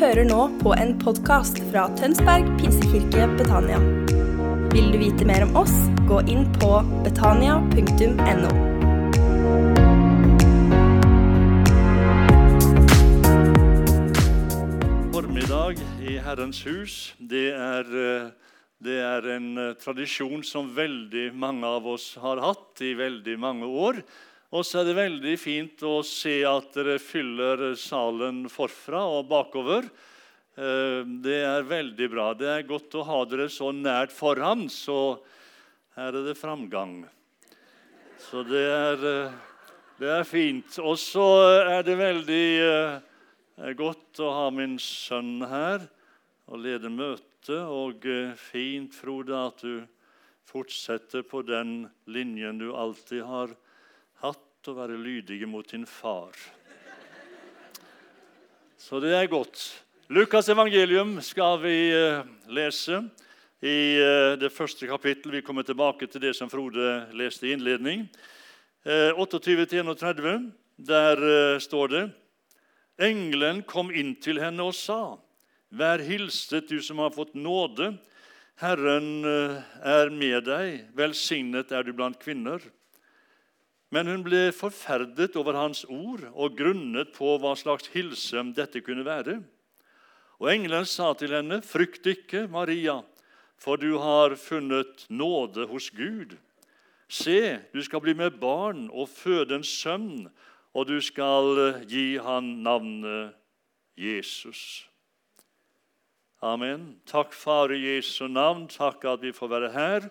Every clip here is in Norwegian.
hører nå på en podkast fra Tønsberg pinsekirke Betania. Vil du vite mer om oss, gå inn på betania.no. Formiddag i Herrens hus. Det er, eh, det er en eh, tradisjon som veldig mange av oss har hatt i veldig mange år. Og så er det veldig fint å se at dere fyller salen forfra og bakover. Eh, det er veldig bra. Det er godt å ha dere så nært foran, så her er det framgang. Så det er, eh, det er fint. Og så er det veldig eh, godt å ha min sønn her og lede møtet. Og fint, Frode, at du fortsetter på den linjen du alltid har hatt å være lydige mot din far. Så det er godt. Lukas evangelium skal vi uh, lese i uh, det første kapittel. Vi kommer tilbake til det som Frode leste i innledning. Uh, 28-31, der står det Engelen kom inn til henne og sa, Vær hilset, du som har fått nåde. Herren er med deg. Velsignet er du blant kvinner. Men hun ble forferdet over hans ord og grunnet på hva slags hilse dette kunne være. Og engelen sa til henne, 'Frykt ikke, Maria, for du har funnet nåde hos Gud.' 'Se, du skal bli med barn og føde en sønn, og du skal gi han navnet Jesus.' Amen. Takk, Far i Jesu navn. Takk at vi får være her.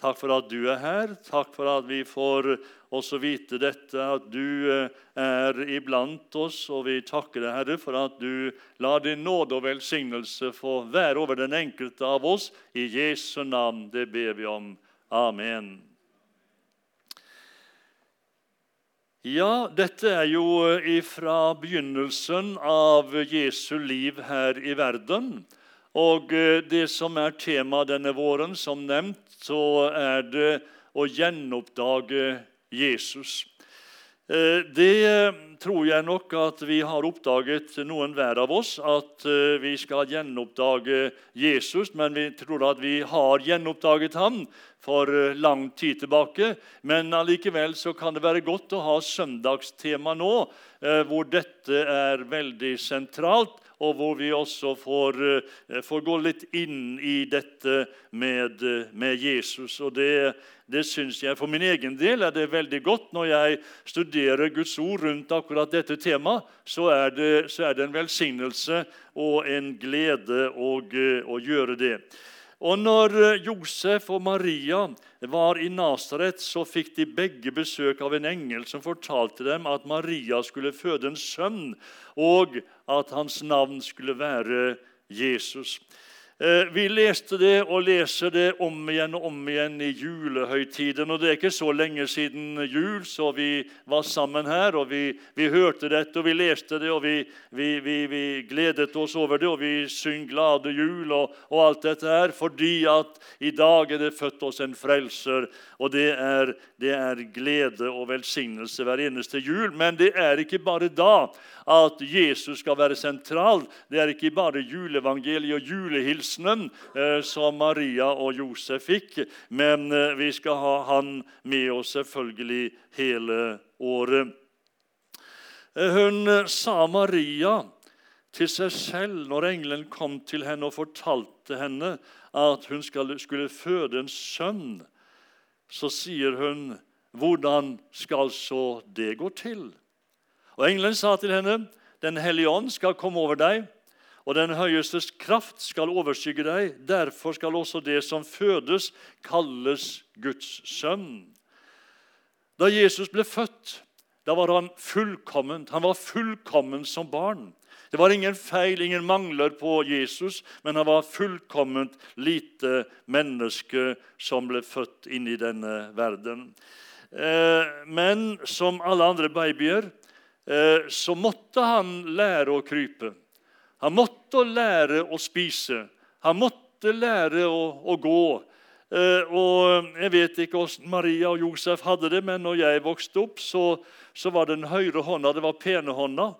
Takk for at du er her. Takk for at vi får også vite dette, at du eh, er iblant oss. Og vi takker deg, Herre, for at du lar din nåde og velsignelse få være over den enkelte av oss. I Jesu navn, det ber vi om. Amen. Ja, dette er jo ifra fra begynnelsen av Jesu liv her i verden. Og eh, det som er tema denne våren, som nevnt, så er det å gjenoppdage Jesus. Eh, det eh, tror jeg nok at vi har oppdaget, noen hver av oss, at vi skal gjenoppdage Jesus. Men vi tror at vi har gjenoppdaget ham for lang tid tilbake. Men allikevel så kan det være godt å ha søndagstema nå, hvor dette er veldig sentralt og hvor vi også får, eh, får gå litt inn i dette med, med Jesus. Og det, det syns jeg for min egen del er det veldig godt. Når jeg studerer Guds ord rundt akkurat dette temaet, så er det, så er det en velsignelse og en glede å, å gjøre det. Og når eh, Josef og Maria var i Nasaret, så fikk de begge besøk av en engel som fortalte dem at Maria skulle føde en sønn, og at hans navn skulle være Jesus. Eh, vi leste det og leser det om igjen og om igjen i julehøytiden. og Det er ikke så lenge siden jul, så vi var sammen her, og vi, vi hørte dette og vi leste det. og vi, vi, vi gledet oss over det, og vi syng 'Glade jul' og, og, alt dette her, fordi at i dag er det født oss en frelser. Og det er, det er glede og velsignelse hver eneste jul. Men det er ikke bare da at Jesus skal være sentral. Det er ikke bare juleevangeliet og julehilsenen eh, som Maria og Josef fikk, men eh, vi skal ha han med oss selvfølgelig hele året. Eh, hun sa Maria til seg selv når engelen kom til henne og fortalte henne at hun skulle føde en sønn. Så sier hun, 'Hvordan skal så det gå til?' Og Engelen sa til henne, 'Den hellige ånd skal komme over deg.' Og den høyestes kraft skal overskygge deg. Derfor skal også det som fødes, kalles Guds sønn. Da Jesus ble født, da var han fullkommen. Han var fullkommen som barn. Det var ingen feil, ingen mangler på Jesus, men han var fullkomment lite menneske som ble født inn i denne verden. Eh, men som alle andre babyer Eh, så måtte han lære å krype. Han måtte lære å spise. Han måtte lære å, å gå. Eh, og Jeg vet ikke hvordan Maria og Josef hadde det, men når jeg vokste opp, så, så var den høyre hånda det var pene hånda.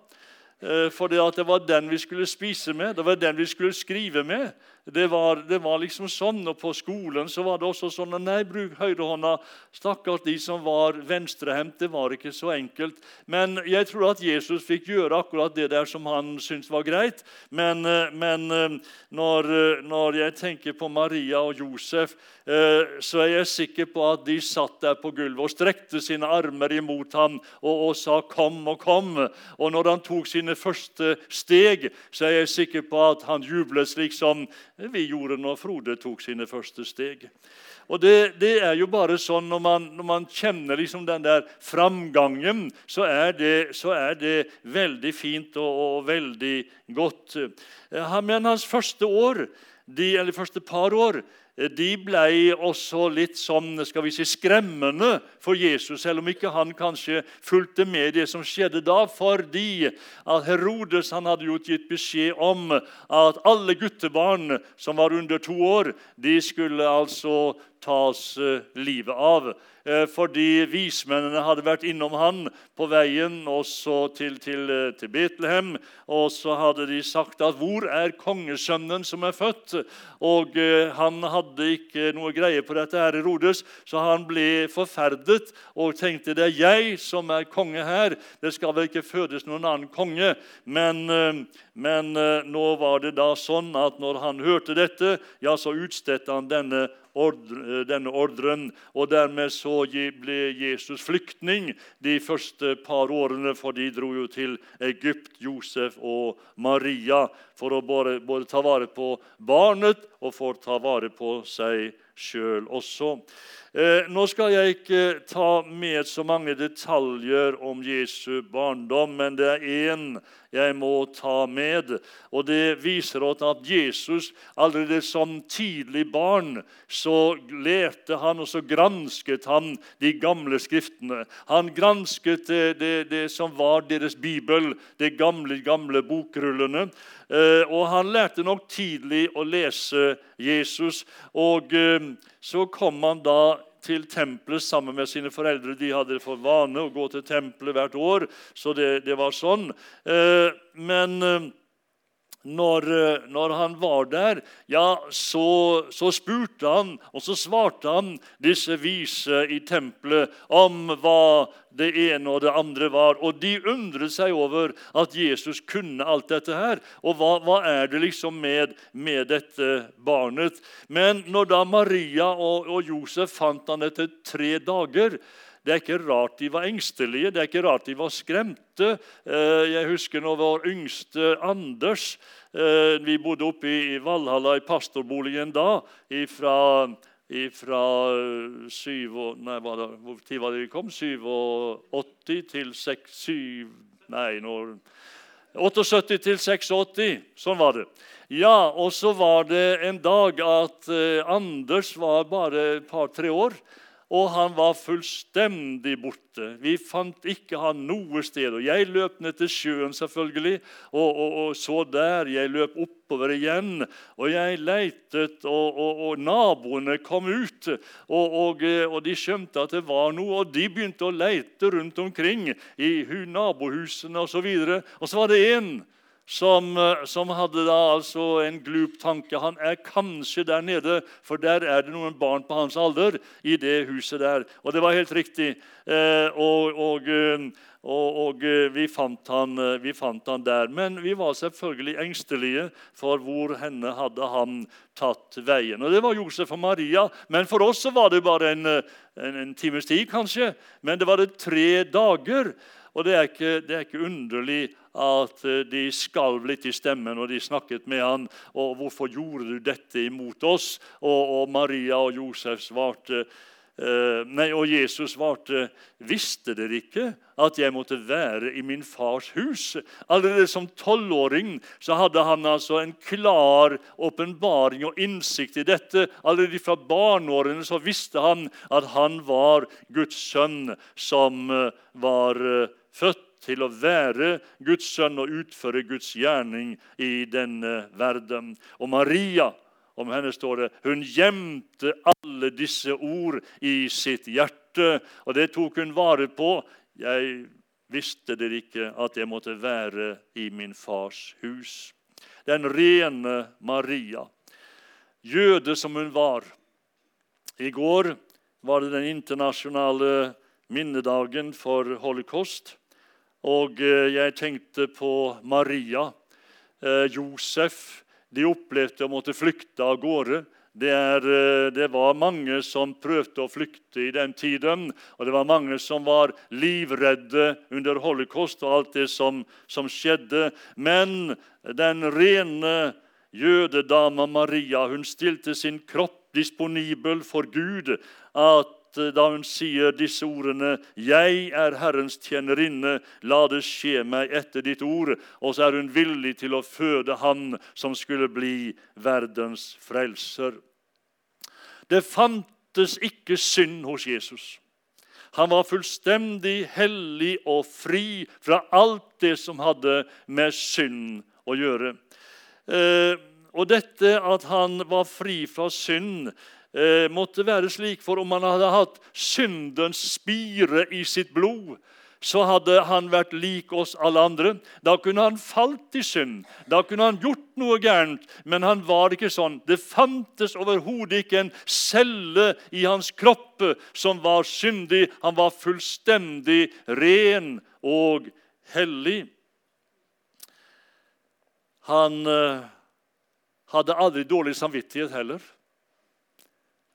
Eh, for det var den vi skulle spise med, det var den vi skulle skrive med. Det var, det var, liksom sånn, og På skolen så var det også sånn Nei, bruk høyrehånda. Stakkars de som var venstrehendt. Det var ikke så enkelt. Men jeg tror at Jesus fikk gjøre akkurat det der som han syntes var greit. Men, eh, men eh, når, når, jeg tenker på Maria og Josef, så er jeg sikker på at de satt der på gulvet og strekte sine armer imot ham og, og sa 'kom og kom'. Og når han tok sine første steg, så er jeg sikker på at han jublet slik som vi gjorde når Frode tok sine første steg. Og Det, det er jo bare sånn når man, når man kjenner liksom den der framgangen, så er det, så er det veldig fint og, og, veldig godt. Men hans første år, de, eller første par år de ble også litt sånn, skal vi si, skremmende for Jesus, selv om ikke han kanskje fulgte med det som skjedde da, fordi at Herodes han hadde jo gitt beskjed om at alle guttebarn som var under to år, de skulle altså tas eh, livet av. Eh, fordi vismennene hadde vært innom han på veien også til, til, eh, til, Betlehem. Og så hadde de sagt at 'Hvor er kongesønnen som er født?' Og Han hadde ikke noe greie på dette, her Herodes, så han ble forferdet og tenkte 'Det er jeg som er konge her. Det skal vel ikke fødes noen annen konge.' Men, men nå var det da sånn at når han hørte dette, ja, så utstedte han denne ordre, denne ordren. Og dermed så ble Jesus flyktning de første par årene, for de dro jo til Egypt, Josef og Maria, for å både, både ta vare på barnet og for å ta vare på seg sjøl også. Eh, nå skal jeg ikke ta med så mange detaljer om Jesu barndom, men det er én jeg må ta med. Og Det viser oss at Jesus allerede som tidlig barn så lærte han og så gransket han de gamle skriftene. Han gransket det, det, det som var deres bibel, de gamle, gamle bokrullene. Eh, og han lærte nok tidlig å lese Jesus. Og eh, så kom han da til tempelet sammen med sine foreldre. De hadde for vane å gå til tempelet hvert år, så det, det var sånn. Eh, men når, eh, når, han var der, ja, så, så, spurte han, og så svarte han disse vise i tempelet om hva det ene og det andre var. Og de undret seg over at Jesus kunne alt dette her. Og hva, hva er det liksom med, med, dette barnet? Men når da Maria og, og Josef fant han etter tre dager det er ikke rart de var engstelige, det er ikke rart de var skremte. Eh, jeg husker når vår yngste Anders eh, Vi bodde oppe i Valhalla, i pastorboligen da. Fra ifra syv og, nei, hva da, Hvor tid var det de kom? 87 til 6, 7 Nei, når 78 til 86. Sånn var det. Ja, og så var det en dag at eh, Anders var bare et par-tre år og han var fullstendig borte. Vi fant ikke han noe sted. Og Jeg løp ned til sjøen selvfølgelig, og, og, og så der. Jeg løp oppover igjen, og jeg leitet, og, og naboene kom ut. Og, de skjønte at det var noe, og de begynte å leite rundt omkring i nabohusene osv. Og, så og så var det én som, eh, som, hadde da altså en glup tanke. Han er kanskje der nede, for der er det noen barn på hans alder i det huset der. Og det var helt riktig. Eh, og, og, eh, og, og vi, fant han, vi, fant han, der. Men vi var selvfølgelig engstelige for hvor henne hadde han tatt veien. Og Det var Josef og Maria. Men for oss var det bare en, en, en times tid, kanskje. Men det var det tre dager. Og det er, ikke, det er ikke underlig at eh, de skalv litt i stemmen når de snakket med han. Og 'Hvorfor gjorde du dette imot oss?' Og, og Maria og Josef svarte eh, nei, Og Jesus svarte, 'Visste dere ikke at jeg måtte være i min fars hus?' Allerede som tolvåring hadde han altså en klar åpenbaring og innsikt i dette. Allerede fra barneårene så visste han at han var Guds sønn som eh, var født til å være Guds sønn og utføre Guds gjerning i denne verden. Og Maria om henne står det hun gjemte alle disse ord i sitt hjerte, og det tok hun vare på. Jeg visste dere ikke at jeg måtte være i min fars hus. Den rene Maria, jøde som hun var. I går var det den internasjonale minnedagen for holocaust. Og eh, jeg tenkte på Maria, eh, Josef. De opplevde å måtte flykte av gårde. Det, er, eh, det, var mange som prøvde å flykte i den tiden. Og det var mange som var livredde under holocaust og alt det som, som skjedde. Men den rene jødedama Maria hun stilte sin kropp disponibel for Gud. At Da hun sier disse ordene 'Jeg er Herrens tjenerinne, la det skje meg etter ditt ord', og så er hun villig til å føde Han som skulle bli verdens frelser. Det fantes ikke synd hos Jesus. Han var fullstendig hellig og fri fra alt det som hadde med synd å gjøre. Eh, og dette at han var fri fra synd, eh, måtte være slik, for om han hadde hatt syndens spire i sitt blod, så hadde han vært lik oss alle andre. Da kunne han falt i synd, da kunne han gjort noe gærent, men han var ikke sånn. Det fantes overhodet ikke en celle i hans kropp som var syndig. Han var fullstendig ren og hellig. Han eh, hadde aldri dårlig samvittighet heller.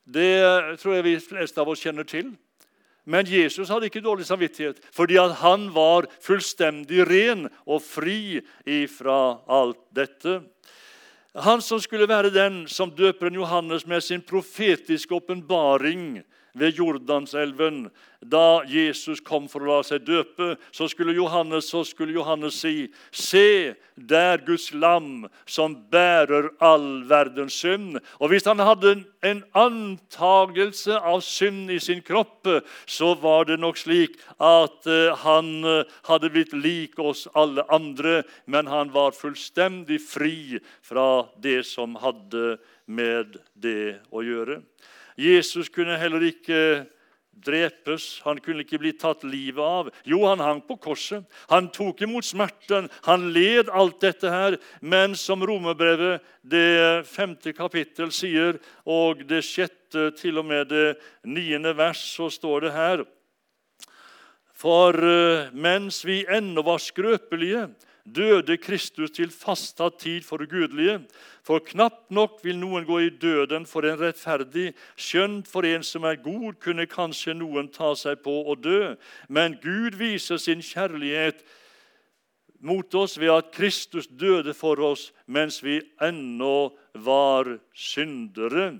Det tror jeg vi fleste av oss kjenner til. Men Jesus hadde ikke dårlig samvittighet, fordi han var fullstendig ren og fri ifra alt dette. Han som skulle være den som døper Johannes med sin profetiske åpenbaring ved Jordanselven, da Jesus kom for å la seg døpe, så skulle Johannes, så skulle Johannes si, Se, der Guds lam som bærer all verdens synd. Og Hvis han hadde en antagelse av synd i sin kropp, så var det nok slik at eh, han eh, hadde blitt lik oss alle andre, men han var fullstendig fri fra det som hadde med det å gjøre. Jesus kunne heller ikke drepes, han kunne ikke bli tatt livet av. Jo, han hang på korset. Han tok imot smerten, han led alt dette her. Men som Romerbrevet, det femte kapittel, sier, og det sjette til og med det niende vers, så står det her For eh, mens vi ennå var skrøpelige, døde Kristus til fastsatt tid for ugudelige. For knapt nok vil noen gå i døden for en rettferdig. Skjønt for en som er god, kunne kanskje noen ta seg på å dø. Men Gud viser sin kjærlighet mot oss ved at Kristus døde for oss mens vi ennå var syndere.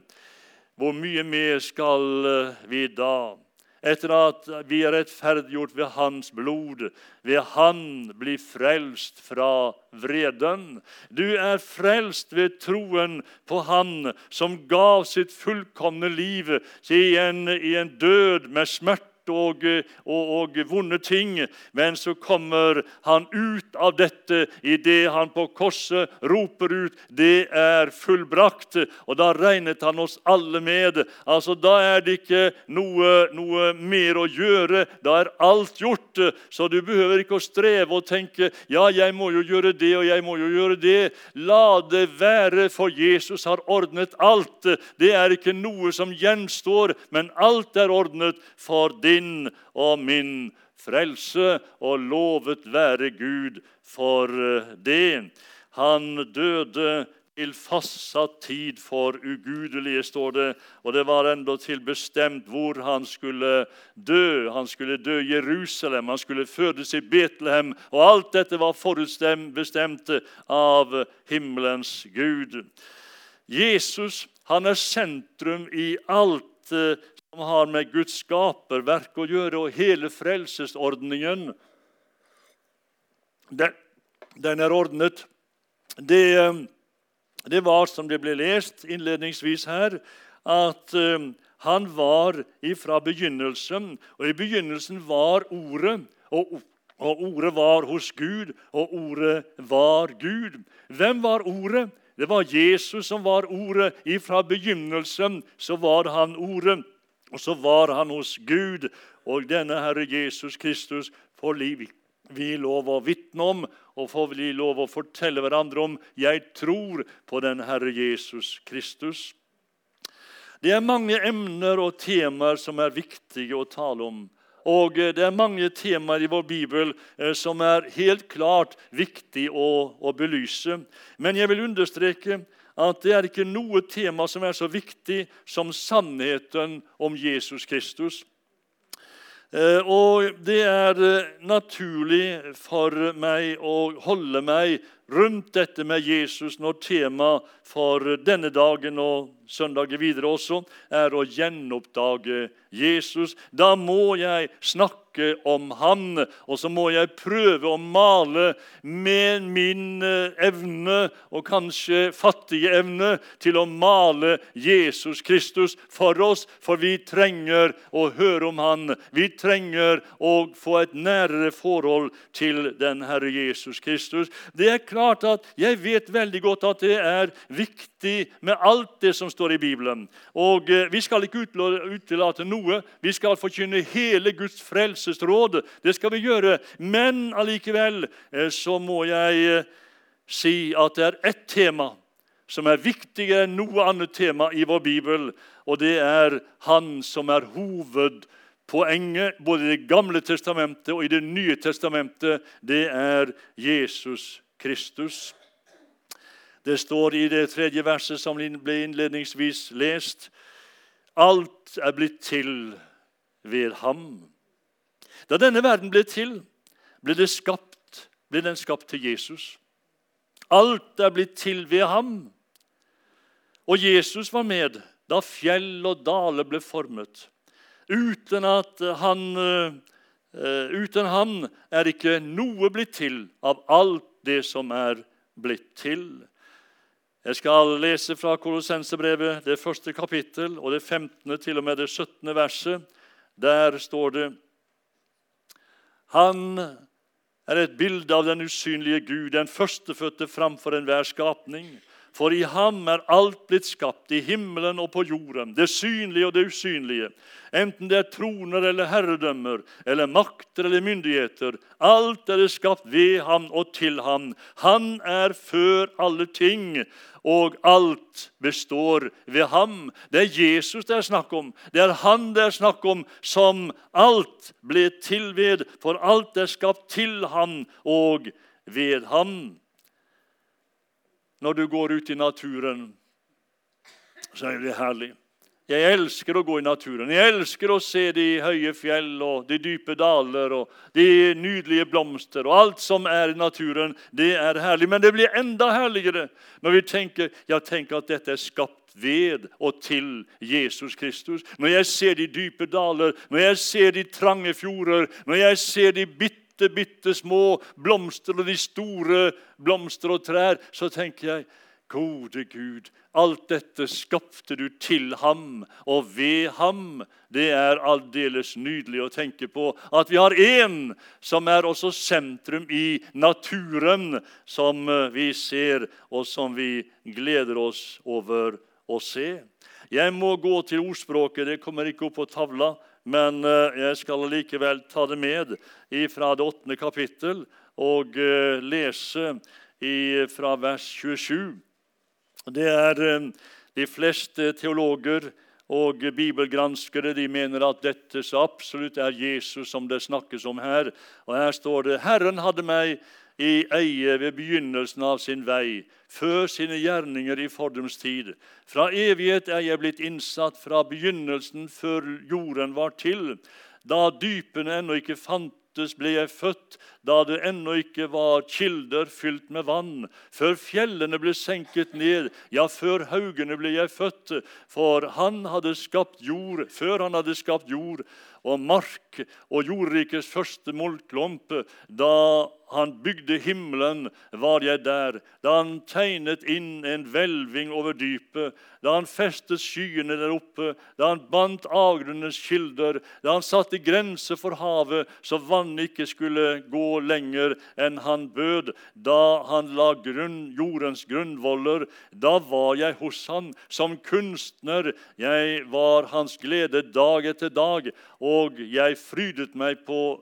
Hvor mye mer skal vi da? Etter at vi er rettferdiggjort ved Hans blod. Ved Han blir frelst fra vreden. Du er frelst ved troen på Han som gav sitt fullkomne liv i en, i en død med smerte og, og, og, vonde ting. Men så kommer han ut av dette idet han på korset roper ut 'Det er fullbrakt'. Og da regnet han oss alle med. Altså, Da er det ikke noe, noe mer å gjøre. Da er alt gjort. Så du behøver ikke å streve og tenke 'Ja, jeg må jo gjøre det, og jeg må jo gjøre det'. La det være, for Jesus har ordnet alt. Det er ikke noe som gjenstår, men alt er ordnet for det din og min frelse, og lovet være Gud for eh, det. Han døde til fastsatt tid for ugudelige, står det. Og det var endatil bestemt hvor han skulle dø. Han skulle dø i Jerusalem, han skulle fødes i Betlehem. Og alt dette var forutbestemt av himmelens Gud. Jesus han er sentrum i alt eh, som har med Guds skaperverk å gjøre, og hele frelsesordningen. Den, den er ordnet. Det, eh, det, var, som det ble lest innledningsvis her, at uh, han var ifra begynnelsen. Og i begynnelsen var Ordet, og, og Ordet var hos Gud, og Ordet var Gud. Hvem var Ordet? Det var Jesus som var Ordet. Ifra begynnelsen så var han Ordet. Og så var han hos Gud, og denne Herre Jesus Kristus får liv vi lov å vitne om, og får vi lov å fortelle hverandre om 'Jeg tror på den Herre Jesus Kristus'. Det er mange emner og temaer som er viktige å tale om. Og eh, det er mange temaer i vår bibel eh, som er helt klart viktig å, å belyse. Men jeg vil understreke at det er ikke noe tema som er så viktig som sannheten om Jesus Kristus. Eh, og det er eh, naturlig for meg å holde meg rundt dette med Jesus når temaet for denne dagen og søndagen videre også er å gjenoppdage Jesus. Da må jeg snakke om Han, og så må jeg prøve å male med min eh, evne, og kanskje fattige evne, til å male Jesus Kristus for oss, for vi trenger å høre om Han. Vi trenger å få et nærere forhold til den Herre Jesus Kristus. Det er klart at Jeg vet veldig godt at det er viktig med alt det som står i Bibelen. Og eh, Vi skal ikke utelate noe. Vi skal forkynne hele Guds frelsesråd. Det skal vi gjøre. Men allikevel eh, så må jeg eh, si at det er ett tema som er viktigere enn noe annet tema i vår bibel, og det er Han som er hovedpoenget både i Det gamle testamentet og i Det nye testamentet. Det er Jesus Kristus. Det står i det tredje verset som ble innledningsvis lest. Alt er blitt til ved ham. Da denne verden ble til, ble, skapt, ble den skapt til Jesus. Alt er blitt til ved ham. Og Jesus var med da fjell og daler ble formet. Uten han uh, Uten ham er ikke noe blitt til av alt det som er blitt til. Jeg skal lese fra Kolossensebrevet, det første kapittel, og det 15. til og med det 17. verset. Der står det Han er et bilde av den usynlige Gud, den førstefødte framfor enhver skapning. For i ham er alt blitt skapt, i himmelen og på jorden, det synlige og det usynlige. Enten det er troner eller herredømmer, eller makter eller myndigheter. Alt er det skapt ved ham og til ham. Han er før alle ting, og alt består ved ham. Det er Jesus det er snakk om. Det er han det er snakk om som alt ble til ved, for alt er skapt til ham og ved ham når du går ut i naturen, så er det herlig. Jeg elsker å gå i naturen. Jeg elsker å se de høye fjell og de dype daler og de nydelige blomster. og Alt som er i naturen, det er herlig. Men det blir enda herligere når vi tenker, ja, tenker at dette er skapt ved og til Jesus Kristus. Når jeg ser de dype daler, når jeg ser de trange fjorder, når jeg ser de bitte bitte, bitte små blomster og de store blomster og trær, så tenker jeg Gode Gud, alt dette skapte du til ham og ved ham. Det er aldeles nydelig å tenke på at vi har én som er også sentrum i naturen, som vi ser, og som vi gleder oss over å se. Jeg må gå til ordspråket. Det kommer ikke opp på tavla. Men eh, jeg skal likevel ta det med fra det åttende kapittel og eh, lese fra vers 27. Det er eh, De fleste teologer og bibelgranskere de mener at dette så absolutt er Jesus som det snakkes om her. Og Her står det Herren hadde meg i eie ved begynnelsen av sin vei, før sine gjerninger i fordums tid. Fra evighet er jeg blitt innsatt, fra begynnelsen før jorden var til. Da dypene ennå ikke fantes, ble jeg født, da det ennå ikke var kilder fylt med vann. Før fjellene ble senket ned, ja, før haugene ble jeg født. For han hadde skapt jord, før han hadde skapt jord og mark og jordrikets første molklump. Da han bygde himmelen, var jeg der. Da han tegnet inn en hvelving over dypet, da han festet skyene der oppe, da han bandt avgrunnens kilder, da han satte grenser for havet, så vannet ikke skulle gå lenger enn han bød, da han la grunn, jordens grunnvoller, da var jeg hos han som kunstner. Jeg var hans glede dag etter dag, og jeg frydet meg på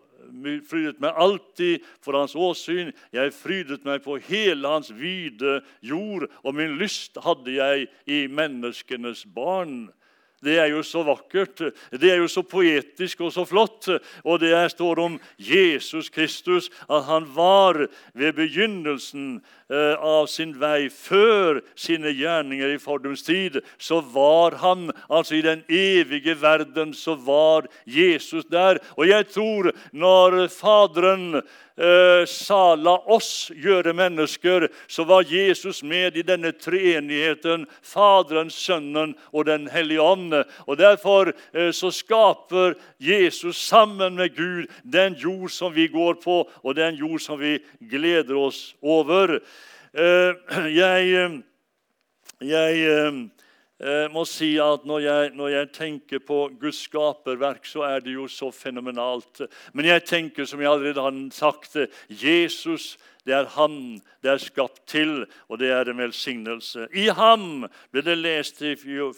frydet meg alltid for hans åsyn. Jeg frydet meg på hele hans vide jord, og min lyst hadde jeg i menneskenes barn. Det er jo så vakkert, det er jo så poetisk og så flott. Og det står om Jesus Kristus, at han var ved begynnelsen av sin vei, før sine gjerninger i fordums tid, så var han altså i den evige verden, så var Jesus der. Og jeg tror når Faderen eh, sa 'la oss gjøre mennesker', så var Jesus med i denne treenigheten, Faderen, Sønnen og Den hellige ånd. Og Derfor eh, så skaper Jesus sammen med Gud den jord som vi går på, og den jord som vi gleder oss over. Eh, jeg, eh, jeg eh, må si at når jeg, når jeg, tenker på Guds skaperverk, så er det jo så fenomenalt. Men jeg tenker, som jeg allerede har sagt, Jesus det er Han det er skapt til, og det er en velsignelse. I ham ble det lest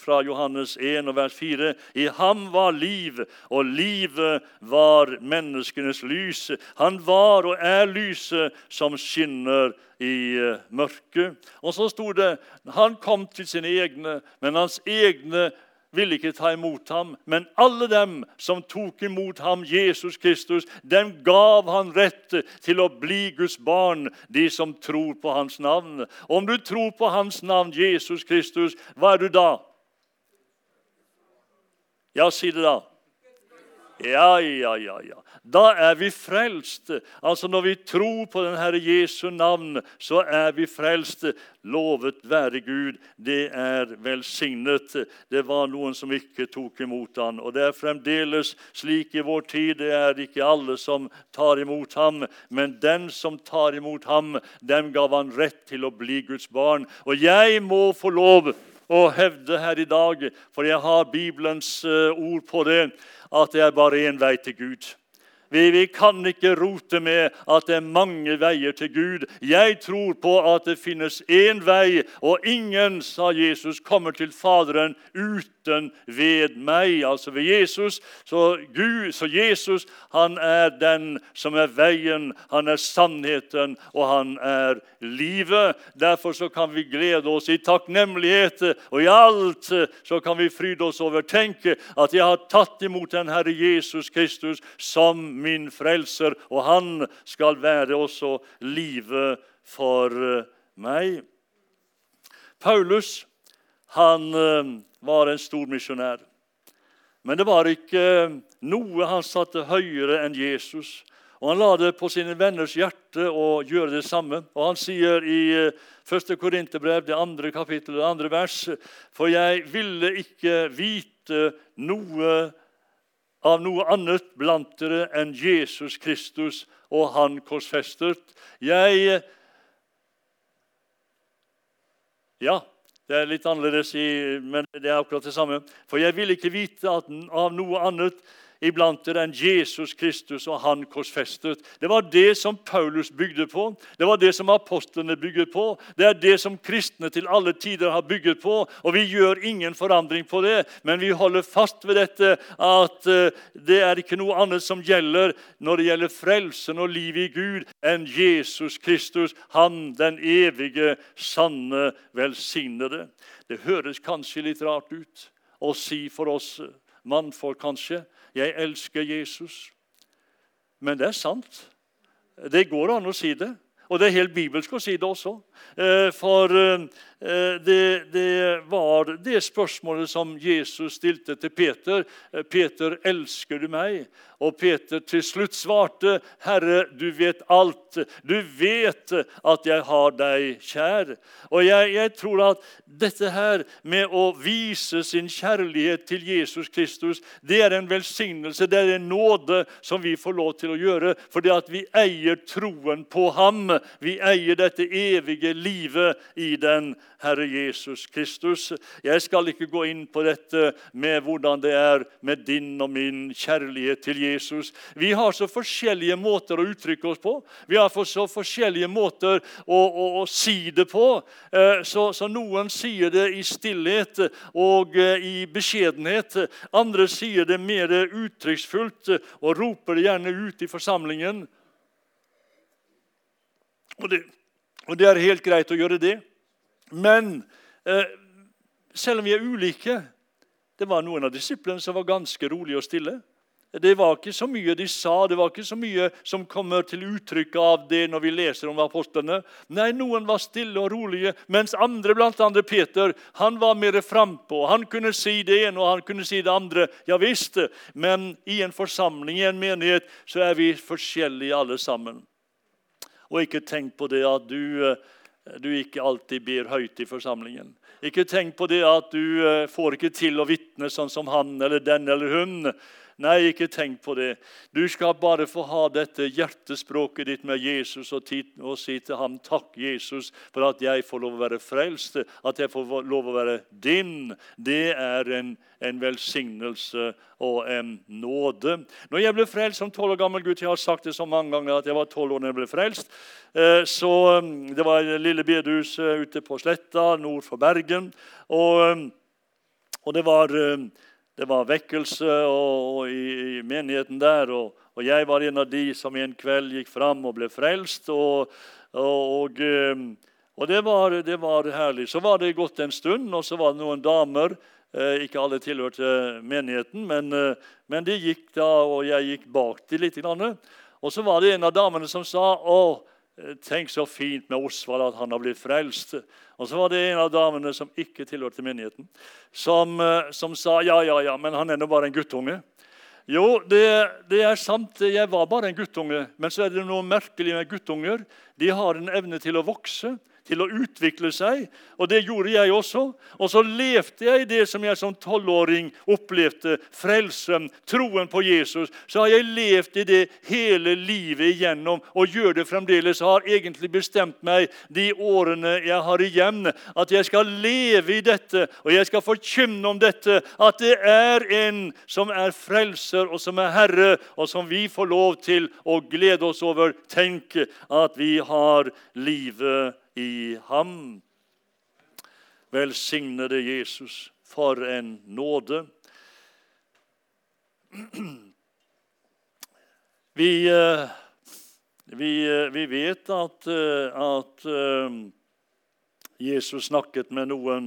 fra Johannes 1, vers 4. I ham var liv, og livet var menneskenes lys. Han var og er lyset som skinner i eh, mørket. Og så sto det han kom til sine egne, men hans egne ville ikke ta imot ham. Men alle dem som tok imot ham, Jesus Kristus, dem gav han rett til å bli Guds barn, de som tror på hans navn. Om du tror på hans navn, Jesus Kristus, hva er du da? Ja, si det, da. Ja, ja, ja. ja. Da er vi frelst. Altså Når vi tror på den Herre Jesu navn, så er vi frelst. Lovet være Gud. Det er velsignet. Det var noen som ikke tok imot ham. Og det er fremdeles slik i vår tid. Det er ikke alle som tar imot ham, men den som tar imot ham, dem gav han rett til å bli Guds barn. Og jeg må få lov å hevde her i dag, for jeg har Bibelens eh, ord på det at det er bare én vei til Gud. Vi, vi, kan ikke rote med at det er mange veier til Gud. Jeg tror på at det finnes én vei, og ingen, sa Jesus, kommer til Faderen uten ved meg, altså ved Jesus. Så, Gud, så Jesus han er den som er veien, han er sannheten, og han er livet. Derfor så kan vi glede oss i takknemlighet, og i alt så kan vi fryde oss over. Tenke at jeg har tatt imot den Herre Jesus Kristus som min frelser, og han skal være også livet for eh, meg. Paulus han eh, var en stor misjonær. Men det var ikke eh, noe han satte høyere enn Jesus. Og Han la det på sine venners hjerte å gjøre det samme. Og Han sier i 1. Korinterbrev, det andre kapittelet, det andre vers, for jeg ville ikke vite noe av noe annet blant dere enn Jesus Kristus og Han korsfestet. Jeg Ja, det er litt annerledes, men det er akkurat det samme. For jeg vil ikke vite at, av noe annet iblant den Jesus Kristus og han korsfestet. Det var det som Paulus bygde på, det var det som apostlene bygde på. Det er det som kristne til alle tider har bygget på, og vi gjør ingen forandring på det. Men vi holder fast ved dette at eh, det er ikke noe annet som gjelder når det gjelder frelsen og livet i Gud, enn Jesus Kristus, han den evige, sanne, velsignede. Det høres kanskje litt rart ut å si for oss mannfolk, kanskje. 'Jeg elsker Jesus'. Men det er sant. Det går an å si det. Og det er helt bibelsk å si det også. Eh, for eh, det, det, var det spørsmålet som Jesus stilte til Peter. Eh, 'Peter, elsker du meg?' Og Peter til slutt svarte, 'Herre, du vet alt. Du vet at jeg har deg kjær.' Og jeg, jeg tror at dette her med å vise sin kjærlighet til Jesus Kristus, det er en velsignelse, det er en nåde som vi får lov til å gjøre, fordi at vi eier troen på ham. Vi eier dette evige livet i den Herre Jesus Kristus. Jeg skal ikke gå inn på dette med hvordan det er med din og min kjærlighet til Jesus. Vi har så forskjellige måter å uttrykke oss på. Vi har så forskjellige måter å, å, å si det på. Eh, så, så, noen sier det i stillhet og eh, i beskjedenhet. Andre sier det mer uttrykksfullt og roper det gjerne ut i forsamlingen. Og det, og det er helt greit å gjøre det. Men eh, selv om vi er ulike Det var noen av disiplene som var ganske rolige og stille. Det var ikke så mye de sa, det var ikke så mye som kommer til uttrykk av det når vi leser om apostlene. Nei, noen var stille og rolige, mens andre, blant andre Peter, han var mer frampå. Han kunne si det ene og han kunne si det andre. Ja visst, men i en forsamling, i en menighet, så er vi forskjellige alle sammen. Og ikke tenk på det at du, eh, du ikke alltid ber høyt i forsamlingen. Ikke tenk på det at du eh, får ikke til å vitne sånn som han eller den eller hun. Nei, ikke tenk på det. Du skal bare få ha dette hjertespråket ditt med Jesus og, og, si til ham takk, Jesus, for at jeg får lov å være frelst, at jeg får lov å være din. Det er en, en velsignelse og en nåde. Når jeg ble frelst som tolv år gammel gutt Jeg har sagt det så mange ganger at jeg var tolv år da jeg ble frelst. Eh, så mm, Det var et lille bedehus eh, ute på Sletta nord for Bergen. og, mm, og det var mm, det var vekkelse og, og i, i, menigheten der. Og, og, jeg var en av de som en kveld gikk fram og ble frelst. Og, og, ehm, det, var, det, var, herlig. Så var det gått en stund, og så var det noen damer. Eh, ikke alle tilhørte menigheten, men, eh, men de gikk da, og jeg gikk bak dem litt. Og så var det en av damene som sa å, Eh, tenk så fint med Osvald at han har blitt frelst. Og så var det en av damene som ikke tilhørte menigheten, som, eh, som sa ja, ja, ja, men han er nå bare en guttunge. Jo, det, det, er sant, jeg var bare en guttunge. Men så er det noe merkelig med guttunger. De har en evne til å vokse til å utvikle seg. Og det gjorde jeg også. Og så levde jeg i det som jeg som tolvåring opplevde. Frelsen, troen på Jesus. Så har jeg levd i det hele livet igjennom og gjør det fremdeles. Jeg har egentlig bestemt meg de årene jeg har igjen, at jeg skal leve i dette, og jeg skal forkynne om dette. At det er en som er frelser og som er herre, og som vi får lov til å glede oss over. Tenk at vi har livet i ham. Velsignede Jesus, for en nåde. Vi, eh, vi, eh, vi vet at, eh, at, Jesus snakket med noen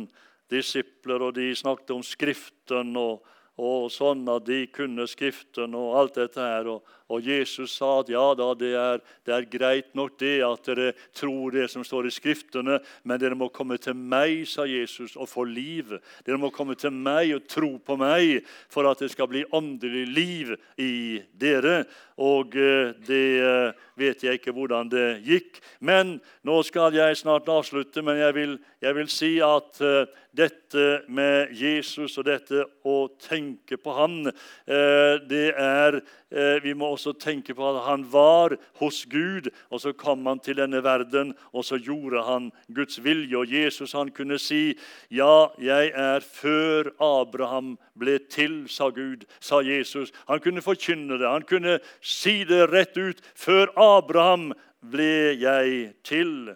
disipler, og de snakket om Skriften og, og sånn at de kunne Skriften og alt dette her. Og, og Jesus sa at ja da, det er, det er, greit nok det at dere tror det som står i Skriftene, men dere må komme til meg, sa Jesus, og få liv. Dere må komme til meg og tro på meg for at det skal bli åndelig liv i dere. Og eh, det eh, vet jeg ikke hvordan det gikk. Men nå skal jeg snart avslutte, men jeg vil, jeg vil si at uh, dette med Jesus og dette å tenke på Han, uh, det er uh, Vi må også tenke på at han var hos Gud, og så kom han til denne verden, og så gjorde han Guds vilje. Og Jesus han kunne si, 'Ja, jeg er før Abraham ble til', sa Gud, sa Jesus. Han kunne forkynne det. Han kunne si det rett ut. 'Før Abraham ble jeg til'.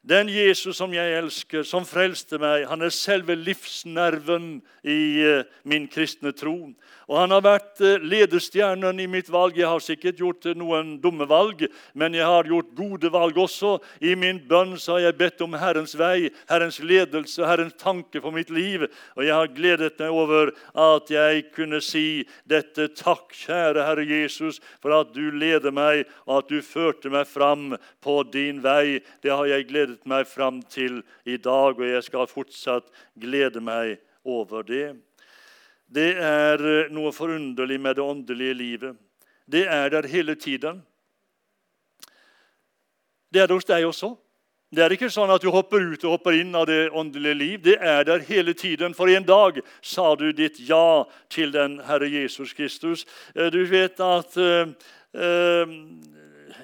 Den Jesus som jeg elsker, som frelste meg, han er selve livsnerven i eh, min kristne tro. Og han har vært eh, ledestjernen i mitt valg. Jeg har sikkert gjort eh, noen dumme valg, men jeg har gjort gode valg også. I min bønn har jeg bedt om Herrens vei, Herrens ledelse, Herrens tanke for mitt liv. Og jeg har gledet meg over at jeg kunne si dette. Takk, kjære Herre Jesus, for at du leder meg, og at du førte meg fram på din vei. Det har jeg gledet meg fram til i dag, og jeg skal fortsatt glede meg over det. Det er eh, noe forunderlig med det åndelige livet. Det er der hele tiden. Det er det hos deg også. Det er ikke sånn at du hopper ut og hopper inn av det åndelige liv. Det er der hele tiden. For en dag sa du ditt ja til den Herre Jesus Kristus. Eh, du vet at eh,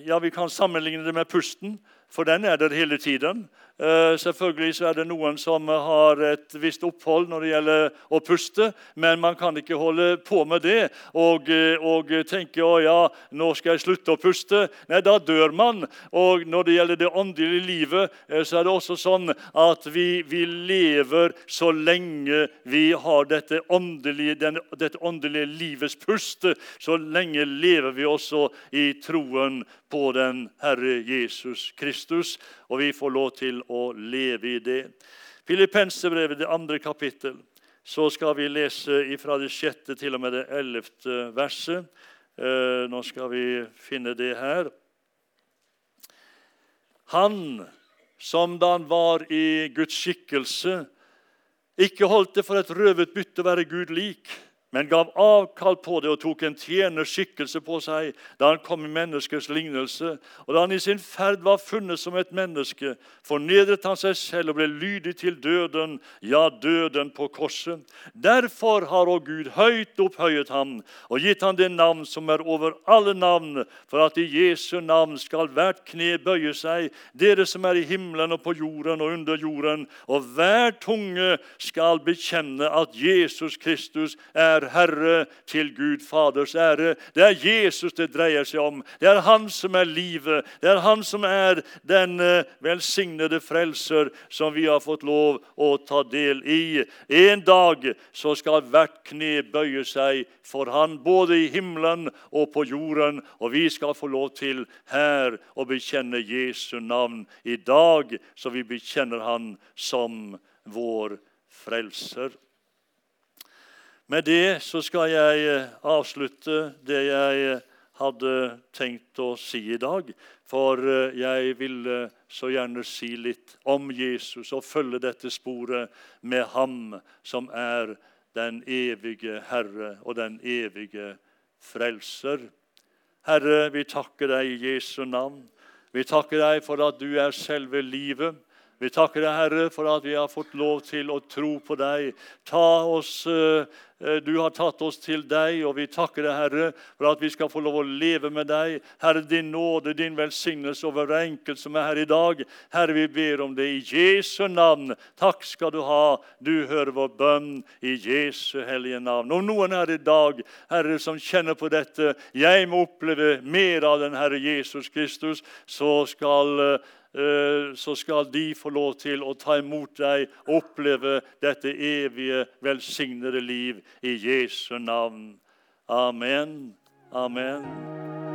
Ja, vi kan sammenligne det med pusten, for den er der hele tiden. Eh, selvfølgelig er det noen som har et visst opphold når det gjelder å puste, men man kan ikke holde på med det og, eh, og tenke å ja, nå skal jeg slutte å puste. Nei, da dør man. Og når det gjelder det åndelige livet, eh, så er det også sånn at vi, vi lever så lenge vi har dette åndelige, den, dette åndelige livets pust. Så lenge lever vi også i troen på den Herre Jesus Kristus, og vi får lov til å leve i det. Filippenserbrevet, det andre kapittel, så skal vi lese fra det sjette til og med det ellevte verset. Eh, nå skal vi finne det her. Han som da han var i Guds skikkelse, ikke holdt det for et røvet bytte å være Gud lik men gav avkall på det og tok en tjenerskikkelse på seg da han kom i menneskers lignelse. Og da han i sin ferd var funnet som et menneske, fornedret han seg selv og ble lydig til døden, ja, døden på korset. Derfor har òg Gud høyt opphøyet ham og gitt ham det navn som er over alle navn, for at i Jesu navn skal hvert kne bøye seg, dere som er i himmelen og på jorden og under jorden, og hver tunge skal bekjenne at Jesus Kristus er Herre til Gud Faders ære. Det er Jesus det dreier seg om. Det er Han som er livet. Det er Han som er den eh, velsignede frelser som vi har fått lov å ta del i. En dag så skal hvert kne bøye seg for Han, både i himmelen og på jorden. Og vi skal få lov til her å bekjenne Jesu navn i dag, så vi bekjenner Han som vår frelser. Med det så skal jeg eh, avslutte det jeg eh, hadde tenkt å si i dag. For eh, jeg ville så gjerne si litt om Jesus og følge dette sporet med ham som er den evige Herre og den evige Frelser. Herre, vi takker deg i Jesu navn. Vi takker deg for at du er selve livet. Vi takker deg, Herre, for at vi har fått lov til å tro på deg. Ta oss, eh, eh, Du har tatt oss til deg, og vi takker deg, Herre, for at vi skal få lov å leve med deg. Herre, din nåde, din velsignelse over hver enkelt som er her i dag. Herre, vi ber om det i Jesu navn. Takk skal du ha. Du hører vår bønn i Jesu hellige navn. Om noen her i dag, Herre, som kjenner på dette, jeg må oppleve mer av den Herre Jesus Kristus, så skal eh, så skal de få lov til å ta imot deg og oppleve dette evige, velsignede liv i Jesu navn. Amen. Amen.